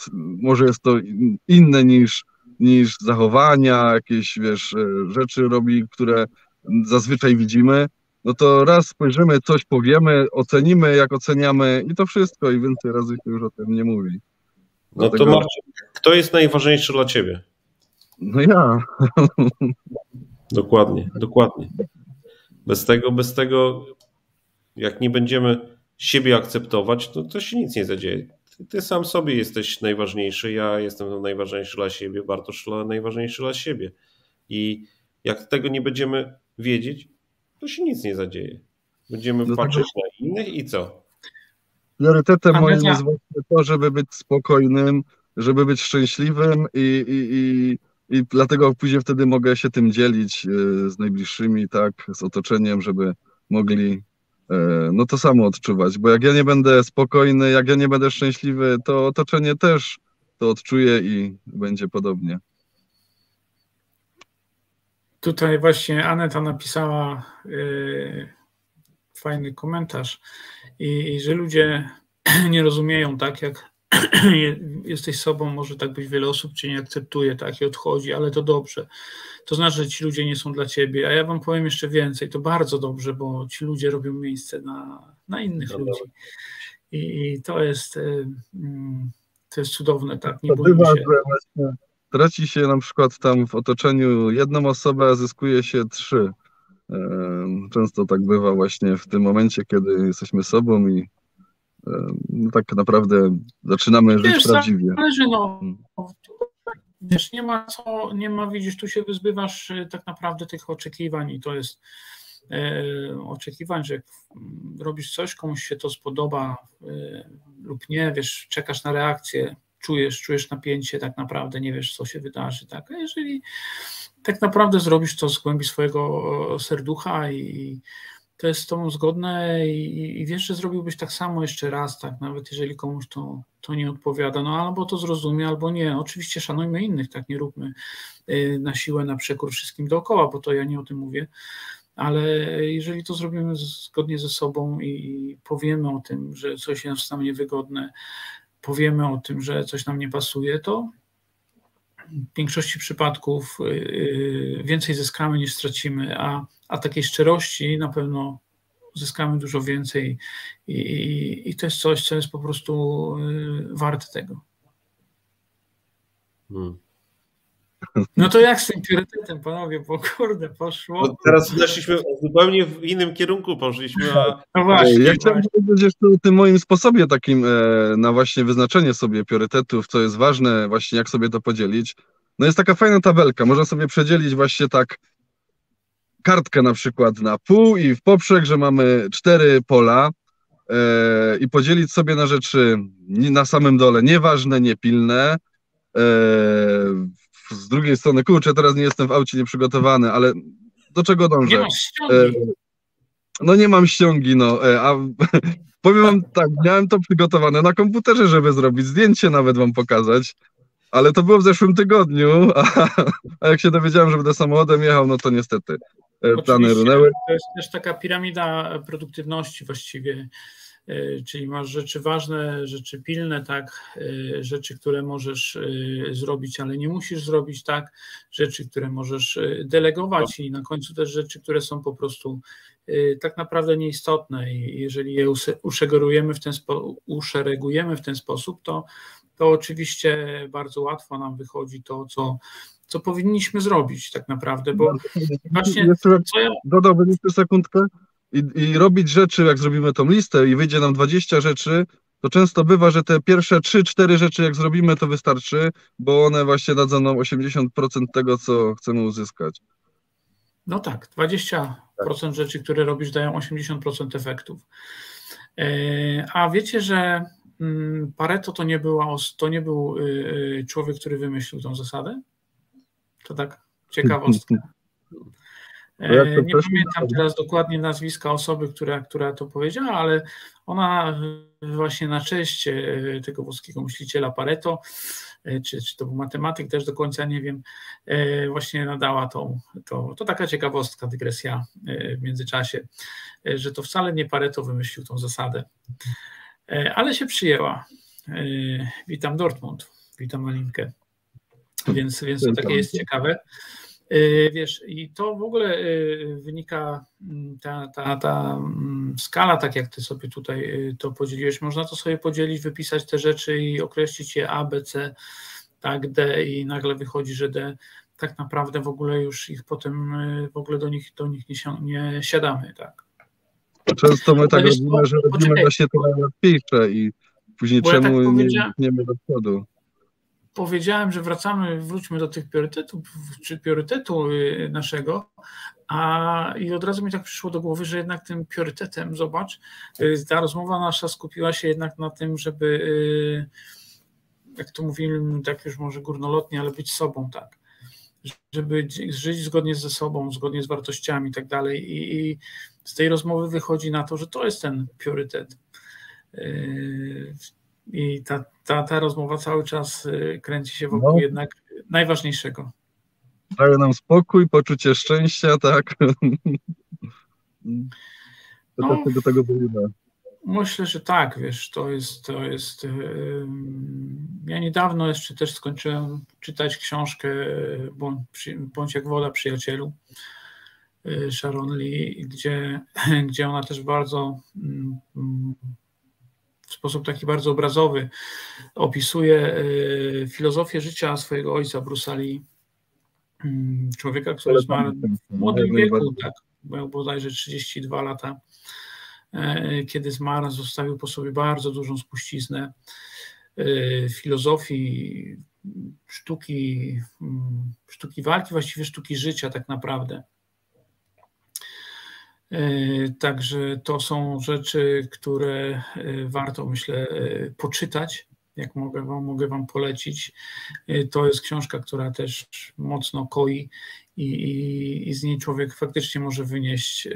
może jest to inne niż, niż zachowania, jakieś wiesz, e, rzeczy robi, które zazwyczaj widzimy, no to raz spojrzymy, coś powiemy, ocenimy, jak oceniamy i to wszystko i więcej razy się już o tym nie mówi. No Dlatego... to Marcin, kto jest najważniejszy dla ciebie? No ja. Dokładnie, dokładnie. Bez tego, bez tego jak nie będziemy siebie akceptować, to, to się nic nie zadzieje. Ty, ty sam sobie jesteś najważniejszy, ja jestem najważniejszy dla siebie, Bartosz najważniejszy dla siebie. I Jak tego nie będziemy wiedzieć, to się nic nie zadzieje. Będziemy no patrzeć na innych i co? Priorytetem moim jest właśnie to, żeby być spokojnym, żeby być szczęśliwym i, i, i, i dlatego później wtedy mogę się tym dzielić e, z najbliższymi, tak, z otoczeniem, żeby mogli e, no to samo odczuwać, bo jak ja nie będę spokojny, jak ja nie będę szczęśliwy, to otoczenie też to odczuje i będzie podobnie. Tutaj właśnie Aneta napisała yy, fajny komentarz i, i że ludzie nie rozumieją tak, jak jesteś sobą, może tak być, wiele osób cię nie akceptuje, tak, i odchodzi, ale to dobrze. To znaczy, że ci ludzie nie są dla ciebie. A ja wam powiem jeszcze więcej, to bardzo dobrze, bo ci ludzie robią miejsce na, na innych no ludzi. I, I, to jest y, mm, to jest cudowne, tak, nie bójmy się. Właśnie traci się na przykład tam w otoczeniu jedną osobę, a zyskuje się trzy. Często tak bywa właśnie w tym momencie, kiedy jesteśmy sobą i no tak naprawdę zaczynamy wiesz, żyć prawdziwie. Zależy, no, hmm. wiesz, nie ma co, nie ma, widzisz, tu się wyzbywasz y, tak naprawdę tych oczekiwań i to jest e, oczekiwań, że robisz coś, komuś się to spodoba e, lub nie, wiesz, czekasz na reakcję, czujesz, czujesz napięcie, tak naprawdę nie wiesz, co się wydarzy, tak, a jeżeli tak naprawdę zrobisz to z głębi swojego serducha i to jest z tobą zgodne i, i, wiesz, że zrobiłbyś tak samo jeszcze raz, tak, nawet jeżeli komuś to, to nie odpowiada, no albo to zrozumie, albo nie. Oczywiście szanujmy innych, tak, nie róbmy y, na siłę, na przekór wszystkim dookoła, bo to ja nie o tym mówię, ale jeżeli to zrobimy zgodnie ze sobą i powiemy o tym, że coś jest nam niewygodne, powiemy o tym, że coś nam nie pasuje, to w większości przypadków y, y, więcej zyskamy niż stracimy, a, a takiej szczerości na pewno zyskamy dużo więcej i, i, i to jest coś, co jest po prostu y, warte tego. Hmm. No to jak z tym priorytetem, panowie, bo kurde, poszło. No teraz weszliśmy zupełnie w innym kierunku, poszliśmy. A... No właśnie. Ja chciałbym powiedzieć jeszcze o tym moim sposobie takim e, na właśnie wyznaczenie sobie priorytetów, co jest ważne, właśnie jak sobie to podzielić. No jest taka fajna tabelka, można sobie przedzielić właśnie tak kartkę na przykład na pół i w poprzek, że mamy cztery pola e, i podzielić sobie na rzeczy na samym dole nieważne, niepilne, e, z drugiej strony, kurczę, teraz nie jestem w aucie nieprzygotowany, ale do czego dążę? E, no nie mam ściągi, no, a powiem wam tak, miałem to przygotowane na komputerze, żeby zrobić. Zdjęcie, nawet wam pokazać, ale to było w zeszłym tygodniu, a, a jak się dowiedziałem, że będę samochodem jechał, no to niestety plany runęły. To jest też taka piramida produktywności właściwie E, czyli masz rzeczy ważne, rzeczy pilne, tak, e, rzeczy, które możesz e, zrobić, ale nie musisz zrobić, tak, rzeczy, które możesz delegować i na końcu też rzeczy, które są po prostu tak naprawdę nieistotne i jeżeli je uszeregujemy w ten, spo, uszeregujemy w ten sposób, to, to oczywiście bardzo łatwo nam wychodzi to, co, co powinniśmy zrobić tak naprawdę, bo właśnie... Co ja... Dodałbym jeszcze sekundkę i, i robić rzeczy, jak zrobimy tą listę i wyjdzie nam 20 rzeczy, to często bywa, że te pierwsze 3-4 rzeczy, jak zrobimy, to wystarczy, bo one właśnie dadzą nam 80% tego, co chcemy uzyskać. No tak, 20% tak. rzeczy, które robisz, dają 80% efektów. E, a wiecie, że mm, Pareto to nie, była, to nie był y, y, człowiek, który wymyślił tą zasadę? To tak ciekawostka. E, nie pamiętam teraz dokładnie nazwiska osoby, która, która to powiedziała, ale ona właśnie na cześć e, tego włoskiego myśliciela Pareto, e, czy, czy to był matematyk, też do końca nie wiem, właśnie nadała tą, to, to taka ciekawostka, dygresja w międzyczasie, że to wcale nie Pareto wymyślił tą zasadę, ale się przyjęła. Witam Dortmund, witam Alinkę, więc, więc to takie jest ciekawe. Y, wiesz, i to w ogóle y, wynika, mm, ta, ta, ta mm, skala, tak jak ty sobie tutaj y, to podzieliłeś, można to sobie podzielić, wypisać te rzeczy i określić je A, B, C, tak, D i nagle wychodzi, że D tak naprawdę w ogóle już ich potem w ogóle do nich, do nich nie, nie siadamy, tak. Często my tak robimy, że robimy właśnie to najłatwiejsze i później czemu tak nie idziemy do przodu. Powiedziałem, że wracamy, wróćmy do tych priorytetów, czy priorytetu y, naszego, a i od razu mi tak przyszło do głowy, że jednak tym priorytetem, zobacz, y, ta rozmowa nasza skupiła się jednak na tym, żeby, y, jak to mówimy, tak już może górnolotnie, ale być sobą, tak. Żeby żyć zgodnie ze sobą, zgodnie z wartościami i tak dalej. I z tej rozmowy wychodzi na to, że to jest ten priorytet. I ta, ta, ta rozmowa cały czas kręci się wokół no. jednak najważniejszego daje nam spokój, poczucie szczęścia, tak? To no, do tego boimy. Myślę, że tak, wiesz, to jest, to jest. Ja niedawno jeszcze też skończyłem czytać książkę Bądź, Bądź jak woda przyjacielu y, Sharon Lee, gdzie, gdzie ona też bardzo mm, w sposób taki bardzo obrazowy opisuje y, filozofię życia swojego ojca Bruce'a Lee Mm, człowieka, który zmarł w młodym wieku, tak, miał bodajże 32 lata, e, kiedy zmarł, zostawił po sobie bardzo dużą spuściznę e, filozofii, sztuki, mm, sztuki walki, właściwie sztuki życia tak naprawdę. E, także to są rzeczy, które warto, myślę, poczytać jak mogę wam, mogę wam polecić. To jest książka, która też mocno koi i, i, i z niej człowiek faktycznie może wynieść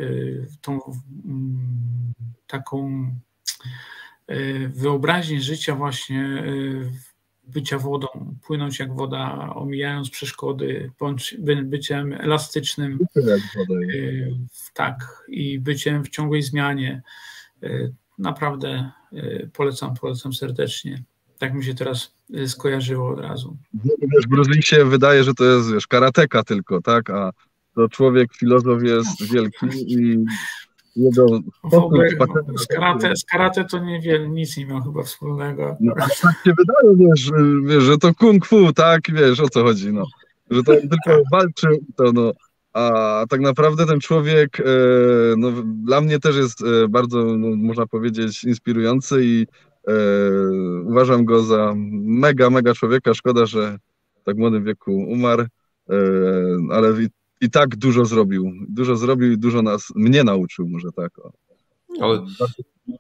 tą mm, taką wyobraźnię życia właśnie bycia wodą, płynąć jak woda, omijając przeszkody, bądź byciem elastycznym. Tak, i byciem w ciągłej zmianie. Naprawdę polecam, polecam serdecznie. Tak mi się teraz y, skojarzyło od razu. Wiesz, Bruce Lee się wydaje, że to jest wiesz, karateka tylko, tak? A to człowiek, filozof jest wielki i jego ogóle, z, karate, z karate to niewiele, nic nie miał chyba wspólnego. No, tak się wydaje, wiesz, wiesz, że to kung fu, tak? Wiesz, o co chodzi, no. Że to tylko tak. walczy, to no. A tak naprawdę ten człowiek, e, no, dla mnie też jest e, bardzo, no, można powiedzieć, inspirujący i E, uważam go za mega, mega człowieka. Szkoda, że w tak młodym wieku umarł, e, ale i, tak dużo zrobił. Dużo zrobił i dużo nas, mnie nauczył, może tak. O. Ale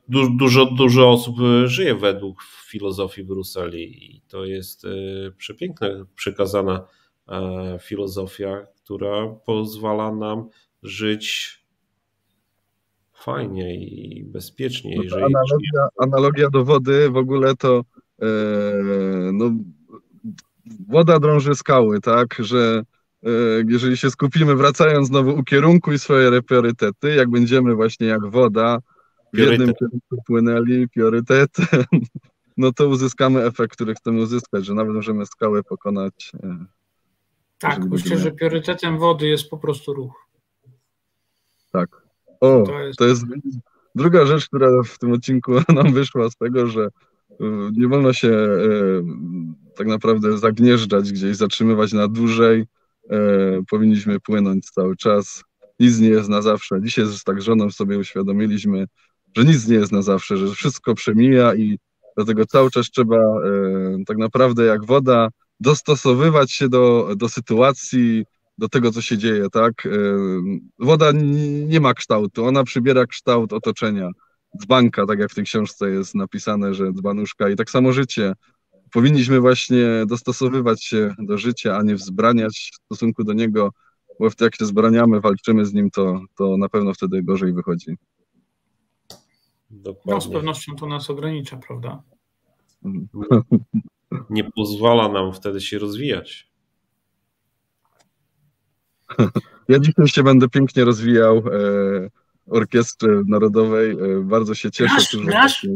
du dużo, dużo osób e, żyje według filozofii Bruseli i to jest przepiękna, przekazana filozofia, która pozwala nam żyć fajnie i bezpiecznie. No jeżeli analogia, analogia do wody w ogóle to e, no, woda drąży skały, tak, że e, jeżeli się skupimy, wracając znowu u kierunku i swoje priorytety, jak będziemy właśnie jak woda w Priorytet. jednym kierunku płynęli priorytetem, no to uzyskamy efekt, który chcemy uzyskać, że nawet możemy skałę pokonać. E, tak, myślę, że priorytetem wody jest po prostu ruch. Tak. O, to jest... to jest druga rzecz, która w tym odcinku nam wyszła z tego, że y, nie wolno się e, tak naprawdę zagnieżdżać gdzieś, zatrzymywać na dłużej. E, powinniśmy płynąć cały czas. Nic nie jest na zawsze. Dzisiaj z tak żoną sobie uświadomiliśmy, że nic nie jest na zawsze, że wszystko przemija i dlatego cały czas trzeba e, tak naprawdę jak woda dostosowywać się do, do sytuacji, do tego, co się dzieje, tak? E, woda nie ma kształtu, ona przybiera kształt otoczenia. Dzbanka, tak jak w tej książce jest napisane, że dzbanuszka i tak samo życie. Powinniśmy właśnie dostosowywać się do życia, a nie wzbraniać w stosunku do niego, bo jak się zbraniamy, walczymy z nim, to, to na pewno wtedy gorzej wychodzi. Dokładnie. No z pewnością to nas ogranicza, prawda? Nie pozwala nam wtedy się rozwijać. Ja dzisiaj się będę pięknie rozwijał e, orkiestry narodowej. E, bardzo się cieszę. Grasz, grasz?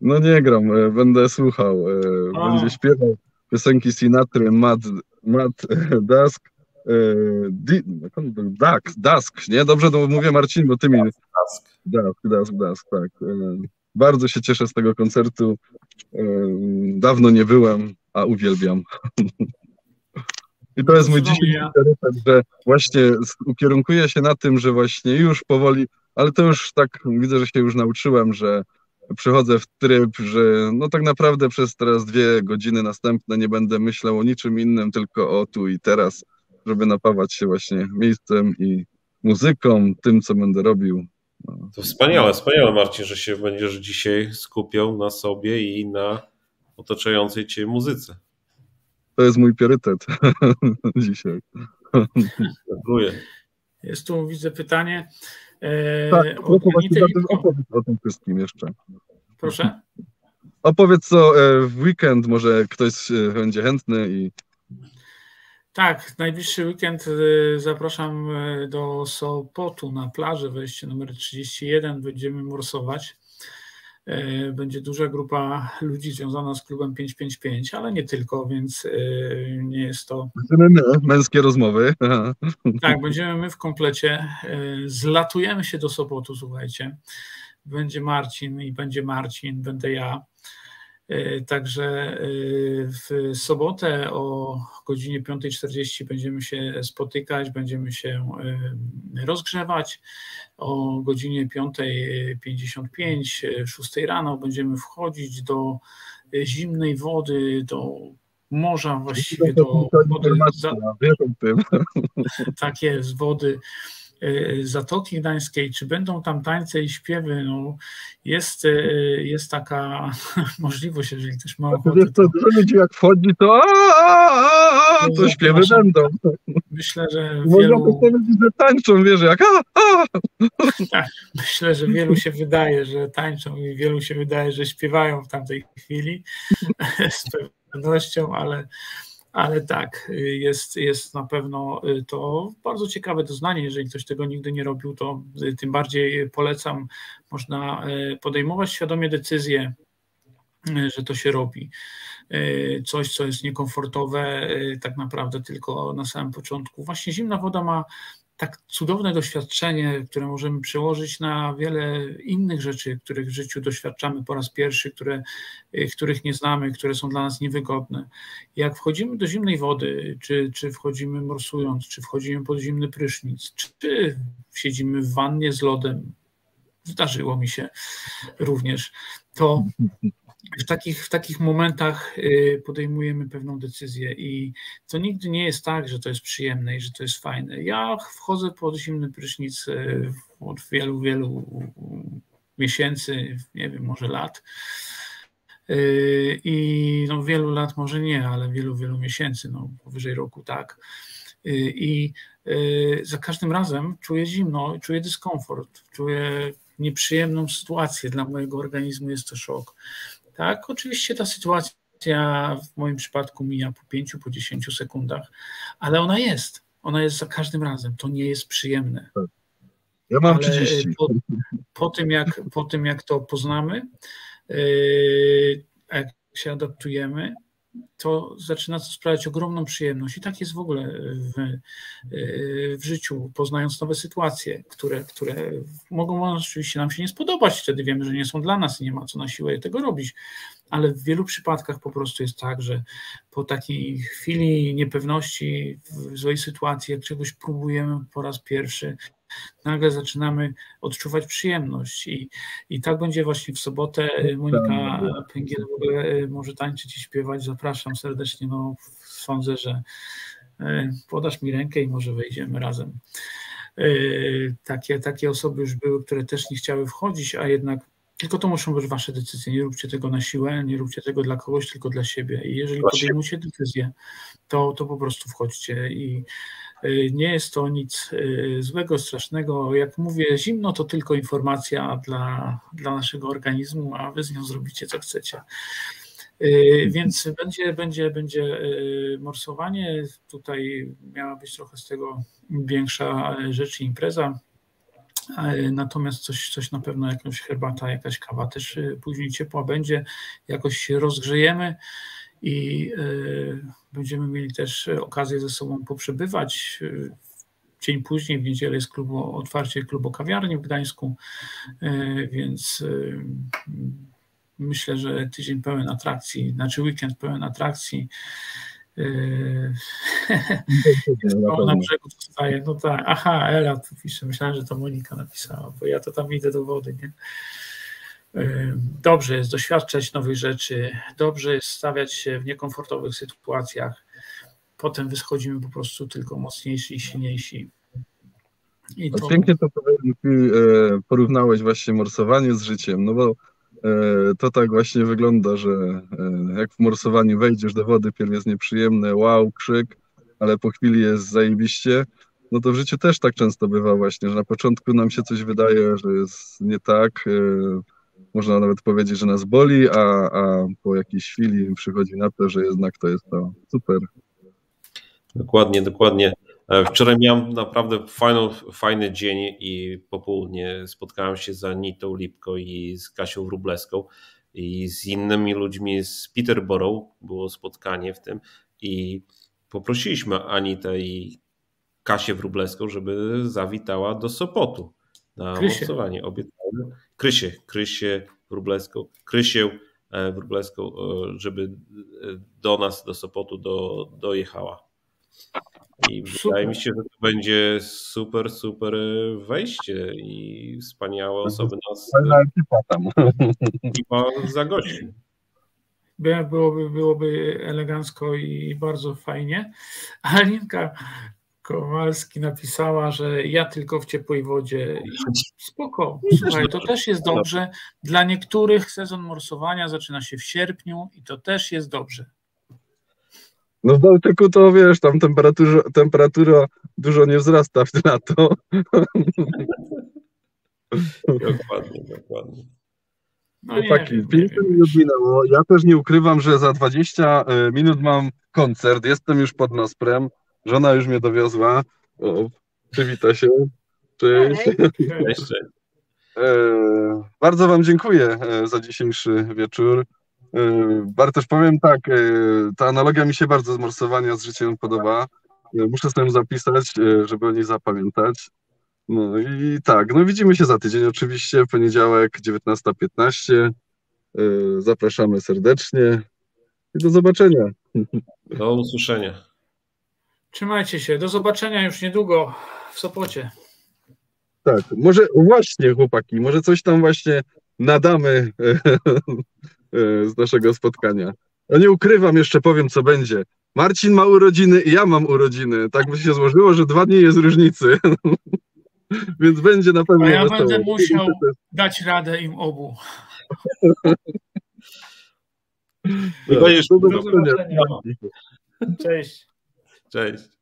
No nie gram, e, będę słuchał. E, będzie śpiewał piosenki Sinatry, Matt, Matt Dusk. Dusk, Dusk, nie? Dobrze to mówię Marcin, bo ty mi... Dusk, Dusk, Dusk, Dusk tak. Bardzo się cieszę z tego koncertu. Dawno nie byłem, a uwielbiam. I to jest mój dzisiejszy priorytet, że właśnie ukierunkuję się na tym, że właśnie już powoli, ale to już tak widzę, że się już nauczyłem, że przechodzę w tryb, że no tak naprawdę przez teraz dwie godziny następne nie będę myślał o niczym innym, tylko o tu i teraz, żeby napawać się właśnie miejscem i muzyką, tym, co będę robił. No. To wspaniałe, wspaniałe Marcin, że się będziesz dzisiaj skupiał na sobie i na otaczającej cię muzyce. To jest mój priorytet dzisiaj. Gratuluję. Jest tu, widzę pytanie. E, tak, opowiedz o tym wszystkim jeszcze. Proszę? Opowiedz co e, w weekend, może ktoś e, będzie chętny i tak, najbliższy weekend zapraszam do Sopotu na plażę, wejście numer 31, będziemy morsować. E, będzie duża grupa ludzi związana z klubem 555, ale nie tylko, więc e, nie jest to. Męskie rozmowy. Tak, będziemy my w komplecie. E, zlatujemy się do Sopotu, słuchajcie. Będzie Marcin i będzie Marcin, będę ja. Także w sobotę o godzinie 5.40 będziemy się spotykać, będziemy się rozgrzewać. O godzinie 5.55, 6 rano będziemy wchodzić do zimnej wody, do morza właściwie, do wody. Za... Tak jest, wody Zatoki Gdańskiej, czy będą tam tańce i śpiewy, no jest, y, jest taka możliwość, jeżeli ktoś ma ochotę. To, to, to ludzi jak wchodzi, to a, to śpiewy będą. Myślę, że wielu... Można powiedzieć, że tańczą, wiesz, jak a, a. Tak, myślę, że wielu się wydaje, że tańczą i wielu się wydaje, że śpiewają w tamtej chwili z pewnością, ale ale tak, jest, jest na pewno y, to bardzo ciekawe doznanie. Jeżeli ktoś tego nigdy nie robił, to y, tym bardziej polecam. Można y, podejmować świadomie decyzje, że to się robi. Coś, co jest niekomfortowe, tak naprawdę tylko na samym początku. Właśnie zimna woda ma tak cudowne doświadczenie, które możemy przełożyć na wiele innych rzeczy, których w życiu doświadczamy po raz pierwszy, które, y, których nie znamy, które są dla nas niewygodne. Jak wchodzimy do zimnej wody, czy, czy wchodzimy morsując, czy wchodzimy pod zimny prysznic, czy siedzimy w wannie z lodem, zdarzyło mi się również, to w takich, w takich momentach y, podejmujemy pewną decyzję i to nigdy nie jest tak, że to jest przyjemne i że to jest fajne. Ja wchodzę pod zimny prysznic y, od wielu, wielu miesięcy, nie wiem, może lat. Y, I no wielu lat może nie, ale wielu, wielu miesięcy, no powyżej roku tak. I za każdym razem czuję zimno, czuję dyskomfort, czuję nieprzyjemną sytuację. Dla mojego organizmu jest to szok. Tak, oczywiście ta sytuacja w moim przypadku mija po 5, po 10 sekundach, ale ona jest. Ona jest za każdym razem. To nie jest przyjemne. Tak. Ja mam ale 30. Po, po, tym, jak, po tym, jak to poznamy, yy, jak się adaptujemy, to zaczyna to sprawiać ogromną przyjemność. I tak jest w ogóle w, w życiu, poznając nowe sytuacje, które, które mogą oczywiście nam się nie spodobać. Wtedy wiemy, że nie są dla nas i nie ma co na siłę tego robić. Ale w wielu przypadkach po prostu jest tak, że po takiej chwili niepewności, w złej sytuacji, jak czegoś próbujemy po raz pierwszy, nagle zaczynamy odczuwać przyjemność i, i tak będzie właśnie w sobotę. Monika Pęgiel w ogóle e, może tańczyć i śpiewać. Zapraszam serdecznie. No, sądzę, że e, podasz mi rękę i może wejdziemy razem. E, takie, takie osoby już były, które też nie chciały wchodzić, a jednak tylko to muszą być wasze decyzje. Nie róbcie tego na siłę, nie róbcie tego dla kogoś, tylko dla siebie. I jeżeli podejmujecie decyzję, to, to po prostu wchodźcie i Y, nie jest to nic y, złego, strasznego. Jak mówię, zimno to tylko informacja dla, dla naszego organizmu, a wy z nią zrobicie co chcecie. Y, więc będzie, będzie, będzie morsowanie. Tutaj miała być trochę z tego większa rzecz i impreza. Natomiast coś, coś na pewno, jakąś herbata, jakaś kawa też później ciepła będzie, jakoś się rozgrzejemy i e, będziemy mieli też okazję ze sobą poprzebywać. Dzień później, w niedzielę jest klubu, otwarcie klubu kawiarni w Gdańsku, e, więc e, myślę, że tydzień pełen atrakcji, znaczy weekend pełen atrakcji. na brzegu zostaje. No tak, aha, Ela tu pisze, myślałem, że to Monika napisała, bo ja to tam idę do wody, nie? Dobrze jest doświadczać nowych rzeczy, dobrze jest stawiać się w niekomfortowych sytuacjach. Potem wyschodzimy po prostu tylko mocniejsi i silniejsi. I to... Pięknie to e, porównałeś właśnie morsowanie z życiem, no bo e, to tak właśnie wygląda, że e, jak w morsowaniu wejdziesz do wody, pierw jest nieprzyjemne, wow, krzyk, ale po chwili jest zajebiście, no to w życiu też tak często bywa właśnie, że na początku nam się coś wydaje, że jest nie tak, można nawet powiedzieć, że nas boli, a, a po jakiejś chwili przychodzi na to, że jednak to jest to super. Dokładnie, dokładnie. E, wczoraj miałem naprawdę fajny, fajny dzień i popołudnie spotkałem się z Anitą Lipko i z Kasią Wrubleską i z innymi ludźmi z Peterborough było spotkanie w tym i poprosiliśmy Anitę i Kasię Wrubleską, żeby zawitała do Sopotu na Krysie. morsowanie. Obiecałem Krysie, Krysie Wrubleską, Krysię e, Wrubleską, e, żeby do nas, do Sopotu do, dojechała. I super. wydaje mi się, że to będzie super, super wejście i wspaniałe osoby nas. Ekipa tam. Ekipa zagości. Byłoby, byłoby elegancko i bardzo fajnie. Alinka Kowalski napisała, że ja tylko w ciepłej wodzie. Spoko. Słuchaj, to też jest dobrze. Dla niektórych sezon morsowania zaczyna się w sierpniu i to też jest dobrze. No w Bałtyku to wiesz, tam temperatura, temperatura dużo nie wzrasta w lato. dokładnie, dokładnie. No Chłopaki, 5 minut minęło. Ja też nie ukrywam, że za 20 e, minut mam koncert. Jestem już pod Nosprem. Żona już mnie dowiozła. O, przywita się. Cześć. Cześć. E, bardzo Wam dziękuję e, za dzisiejszy wieczór. E, Bartosz, powiem tak, e, ta analogia mi się bardzo z morsowania z życiem podoba. Muszę sobie zapisać, żeby o niej zapamiętać. No i tak, no widzimy się za tydzień oczywiście, w poniedziałek 19.15. Zapraszamy serdecznie i do zobaczenia. Do usłyszenia. Trzymajcie się, do zobaczenia już niedługo w Sopocie. Tak, może właśnie chłopaki, może coś tam właśnie nadamy E, z naszego spotkania. No nie ukrywam, jeszcze powiem, co będzie. Marcin ma urodziny i ja mam urodziny. Tak by się złożyło, że dwa dni jest różnicy. Więc będzie na pewno. A ja wesoło. będę musiał dać radę im obu. No, do Cześć. Cześć.